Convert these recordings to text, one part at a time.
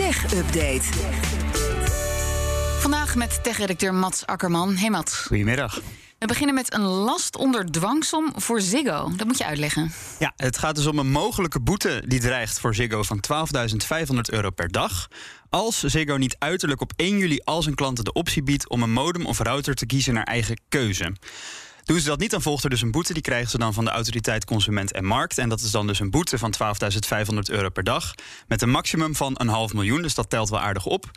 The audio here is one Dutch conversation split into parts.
Tech Update. Vandaag met tech-redacteur Mats Akkerman. Hey Mats. Goedemiddag. We beginnen met een last onder dwangsom voor Ziggo. Dat moet je uitleggen. Ja, het gaat dus om een mogelijke boete die dreigt voor Ziggo van 12.500 euro per dag. Als Ziggo niet uiterlijk op 1 juli al zijn klanten de optie biedt om een modem of router te kiezen naar eigen keuze. Doen ze dat niet, dan volgt er dus een boete. Die krijgen ze dan van de autoriteit Consument en Markt. En dat is dan dus een boete van 12.500 euro per dag. Met een maximum van een half miljoen. Dus dat telt wel aardig op.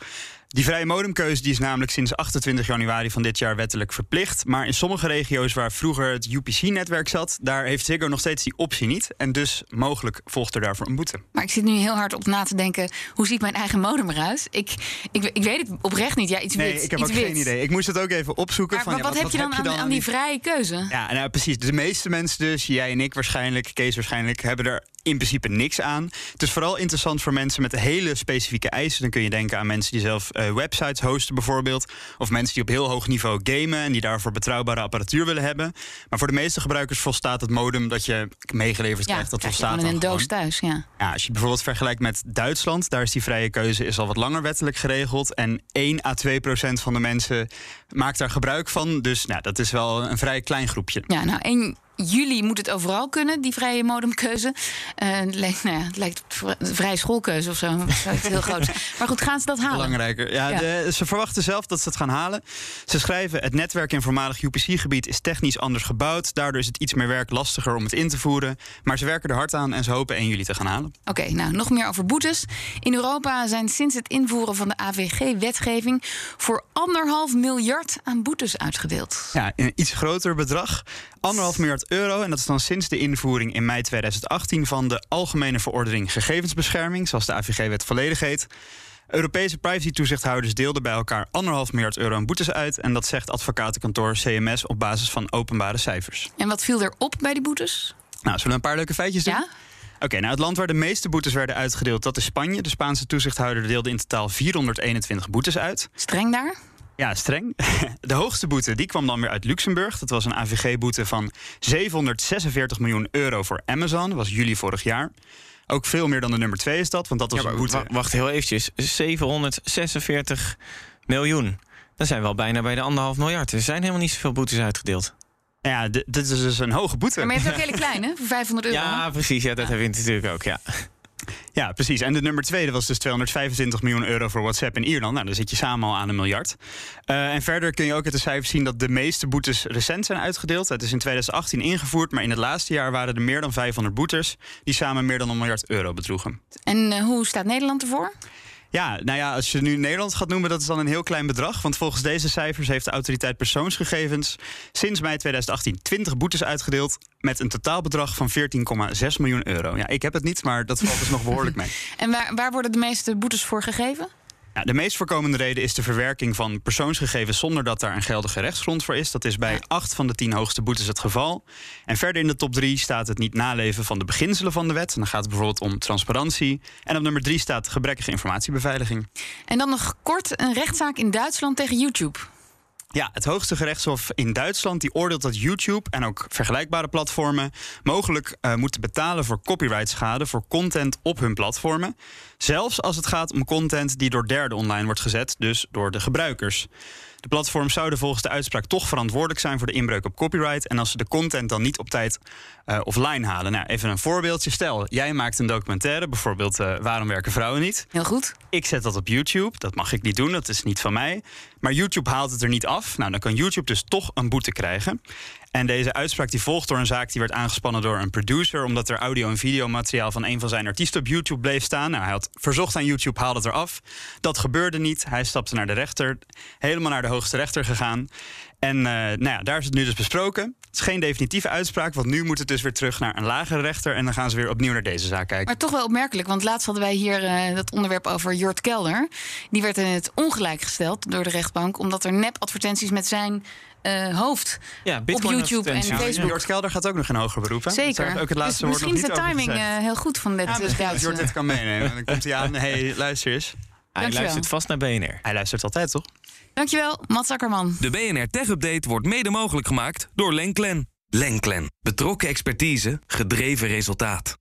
Die vrije modemkeuze die is namelijk sinds 28 januari van dit jaar wettelijk verplicht. Maar in sommige regio's waar vroeger het UPC-netwerk zat, daar heeft Ziggo nog steeds die optie niet. En dus mogelijk volgt er daarvoor een boete. Maar ik zit nu heel hard op na te denken: hoe ziet mijn eigen modem eruit? Ik, ik, ik weet het oprecht niet. Ja, iets nee, wit, ik heb iets ook wit. geen idee. Ik moest het ook even opzoeken. Maar van, wat, ja, heb je dan, aan, aan die vrije keuze? Ja, nou precies. De meeste mensen dus, jij en ik waarschijnlijk, Kees waarschijnlijk, hebben er in principe niks aan. Het is vooral interessant voor mensen met hele specifieke eisen. Dan kun je denken aan mensen die zelf eh, websites hosten bijvoorbeeld. Of mensen die op heel hoog niveau gamen en die daarvoor betrouwbare apparatuur willen hebben. Maar voor de meeste gebruikers volstaat het modem dat je meegeleverd Ja, krijgt. Dat krijg volstaat in een doos thuis. Ja. Ja, als je bijvoorbeeld vergelijkt met Duitsland, daar is die vrije keuze is al wat langer wettelijk geregeld. En 1 à 2 procent van de mensen maakt daar gebruik van. Dus nou, dat is wel een vrij klein groepje. ja, nou, 1 juli moet het overal kunnen, die vrije modemkeuze. Eh, het, lijkt, nou ja, het lijkt vrije schoolkeuze of zo. Heel groot. Maar goed, gaan ze dat halen? Belangrijker. Ja, Ja. de- ze verwachten zelf dat ze het gaan halen. Ze schrijven: het netwerk in voormalig UPC-gebied is technisch anders gebouwd. Daardoor is het iets meer werk lastiger om het in te voeren. Maar ze werken er hard aan en ze hopen 1 juli te gaan halen. Oké, nou nog meer over boetes. In Europa zijn sinds het invoeren van de AVG-wetgeving voor anderhalf miljard aan boetes uitgedeeld. Ja, een iets groter bedrag. Anderhalf miljard euro. En dat is dan sinds de invoering in mei 2018 van de Algemene Verordening Gegevensbescherming, zoals de AVG-wet volledig heet. Europese privacy-toezichthouders deelden bij elkaar anderhalf miljard euro aan boetes uit. En dat zegt advocatenkantoor CMS op basis van openbare cijfers. En wat viel er op bij die boetes? Nou, zullen we een paar leuke feitjes doen? Ja? Oké, nou het land waar de meeste boetes werden uitgedeeld, dat is Spanje. De Spaanse toezichthouder deelde in totaal 421 boetes uit. Streng daar? Ja, streng. De hoogste boete die kwam dan weer uit Luxemburg. Dat was een AVG-boete van 746 miljoen euro voor Amazon. Dat was juli vorig jaar. Ook veel meer dan de nummer 2 is dat, want dat was Ja, een boete. wa- wacht heel eventjes. 746 miljoen. Dan zijn we al bijna bij de anderhalf miljard. Er zijn helemaal niet zoveel boetes uitgedeeld. Ja, dit is dus een hoge boete. Ja, maar je hebt ook hele kleine, voor 500 euro. Ja, precies. Ja, dat hebben we natuurlijk ook. Ja. Ja, precies. En de nummer 2 dat was dus 225 miljoen euro voor WhatsApp in Ierland. Nou, dan zit je samen al aan een miljard. Eh, en verder kun je ook uit de cijfers zien dat de meeste boetes recent zijn uitgedeeld. Het is in 2018 ingevoerd, maar in het laatste jaar waren er meer dan 500 boetes... die samen meer dan een miljard euro bedroegen. En eh, hoe staat Nederland ervoor? Ja, nou ja, als je nu Nederland gaat noemen, dat is dan een heel klein bedrag. Want volgens deze cijfers heeft de autoriteit persoonsgegevens sinds mei 2018 20 boetes uitgedeeld. Met een totaalbedrag van 14,6 miljoen euro. Ja, ik heb het niet, maar dat valt dus nog behoorlijk mee. En waar, waar worden de meeste boetes voor gegeven? Ja, de meest voorkomende reden is de verwerking van persoonsgegevens zonder dat daar een geldige rechtsgrond voor is. Dat is bij Ja. acht van de tien hoogste boetes het geval. En verder in de top drie staat het niet naleven van de beginselen van de wet. En dan gaat het bijvoorbeeld om transparantie. En op nummer drie staat gebrekkige informatiebeveiliging. En dan nog kort een rechtszaak in Duitsland tegen YouTube. Ja, het hoogste gerechtshof in Duitsland die oordeelt dat YouTube en ook vergelijkbare platformen mogelijk eh, moeten betalen voor copyrightschade voor content op hun platformen. Zelfs als het gaat om content die door derden online wordt gezet, dus door de gebruikers. De platforms zouden volgens de uitspraak toch verantwoordelijk zijn voor de inbreuk op copyright. En als ze de content dan niet op tijd eh, offline halen. Nou, even een voorbeeldje. Stel, jij maakt een documentaire, bijvoorbeeld eh, Waarom werken vrouwen niet? Heel goed. Ik zet dat op YouTube. Dat mag ik niet doen, dat is niet van mij. Maar YouTube haalt het er niet af. Nou, dan kan YouTube dus toch een boete krijgen. En deze uitspraak die volgt door een zaak die werd aangespannen door een producer... omdat er audio- en videomateriaal van een van zijn artiesten op YouTube bleef staan. Nou, hij had verzocht aan YouTube, haal het eraf. Dat gebeurde niet. Hij stapte naar de rechter, helemaal naar de hoogste rechter gegaan. En eh, nou ja, daar is het nu dus besproken. Het is geen definitieve uitspraak, want nu moet het dus weer terug naar een lagere rechter... en dan gaan ze weer opnieuw naar deze zaak kijken. Maar toch wel opmerkelijk, want laatst hadden wij hier eh, dat onderwerp over Jort Kelder. Die werd in het ongelijk gesteld door de rechtbank, omdat er nep-advertenties met zijn eh, hoofd Ja, op YouTube en. Facebook. Jort Kelder gaat ook nog in hoger beroep. hè? Zeker. Ook het laatste dus misschien is de timing eh, heel goed van dit Ja, eh, dat. Jort dit kan meenemen. Dan komt hij aan. hey, luister eens. Hij Dankjewel. luistert vast naar BNR. Hij luistert altijd, toch? Dankjewel, Mats Akkerman. De BNR Tech Update wordt mede mogelijk gemaakt door Lenklen. Lenklen. Betrokken expertise, gedreven resultaat.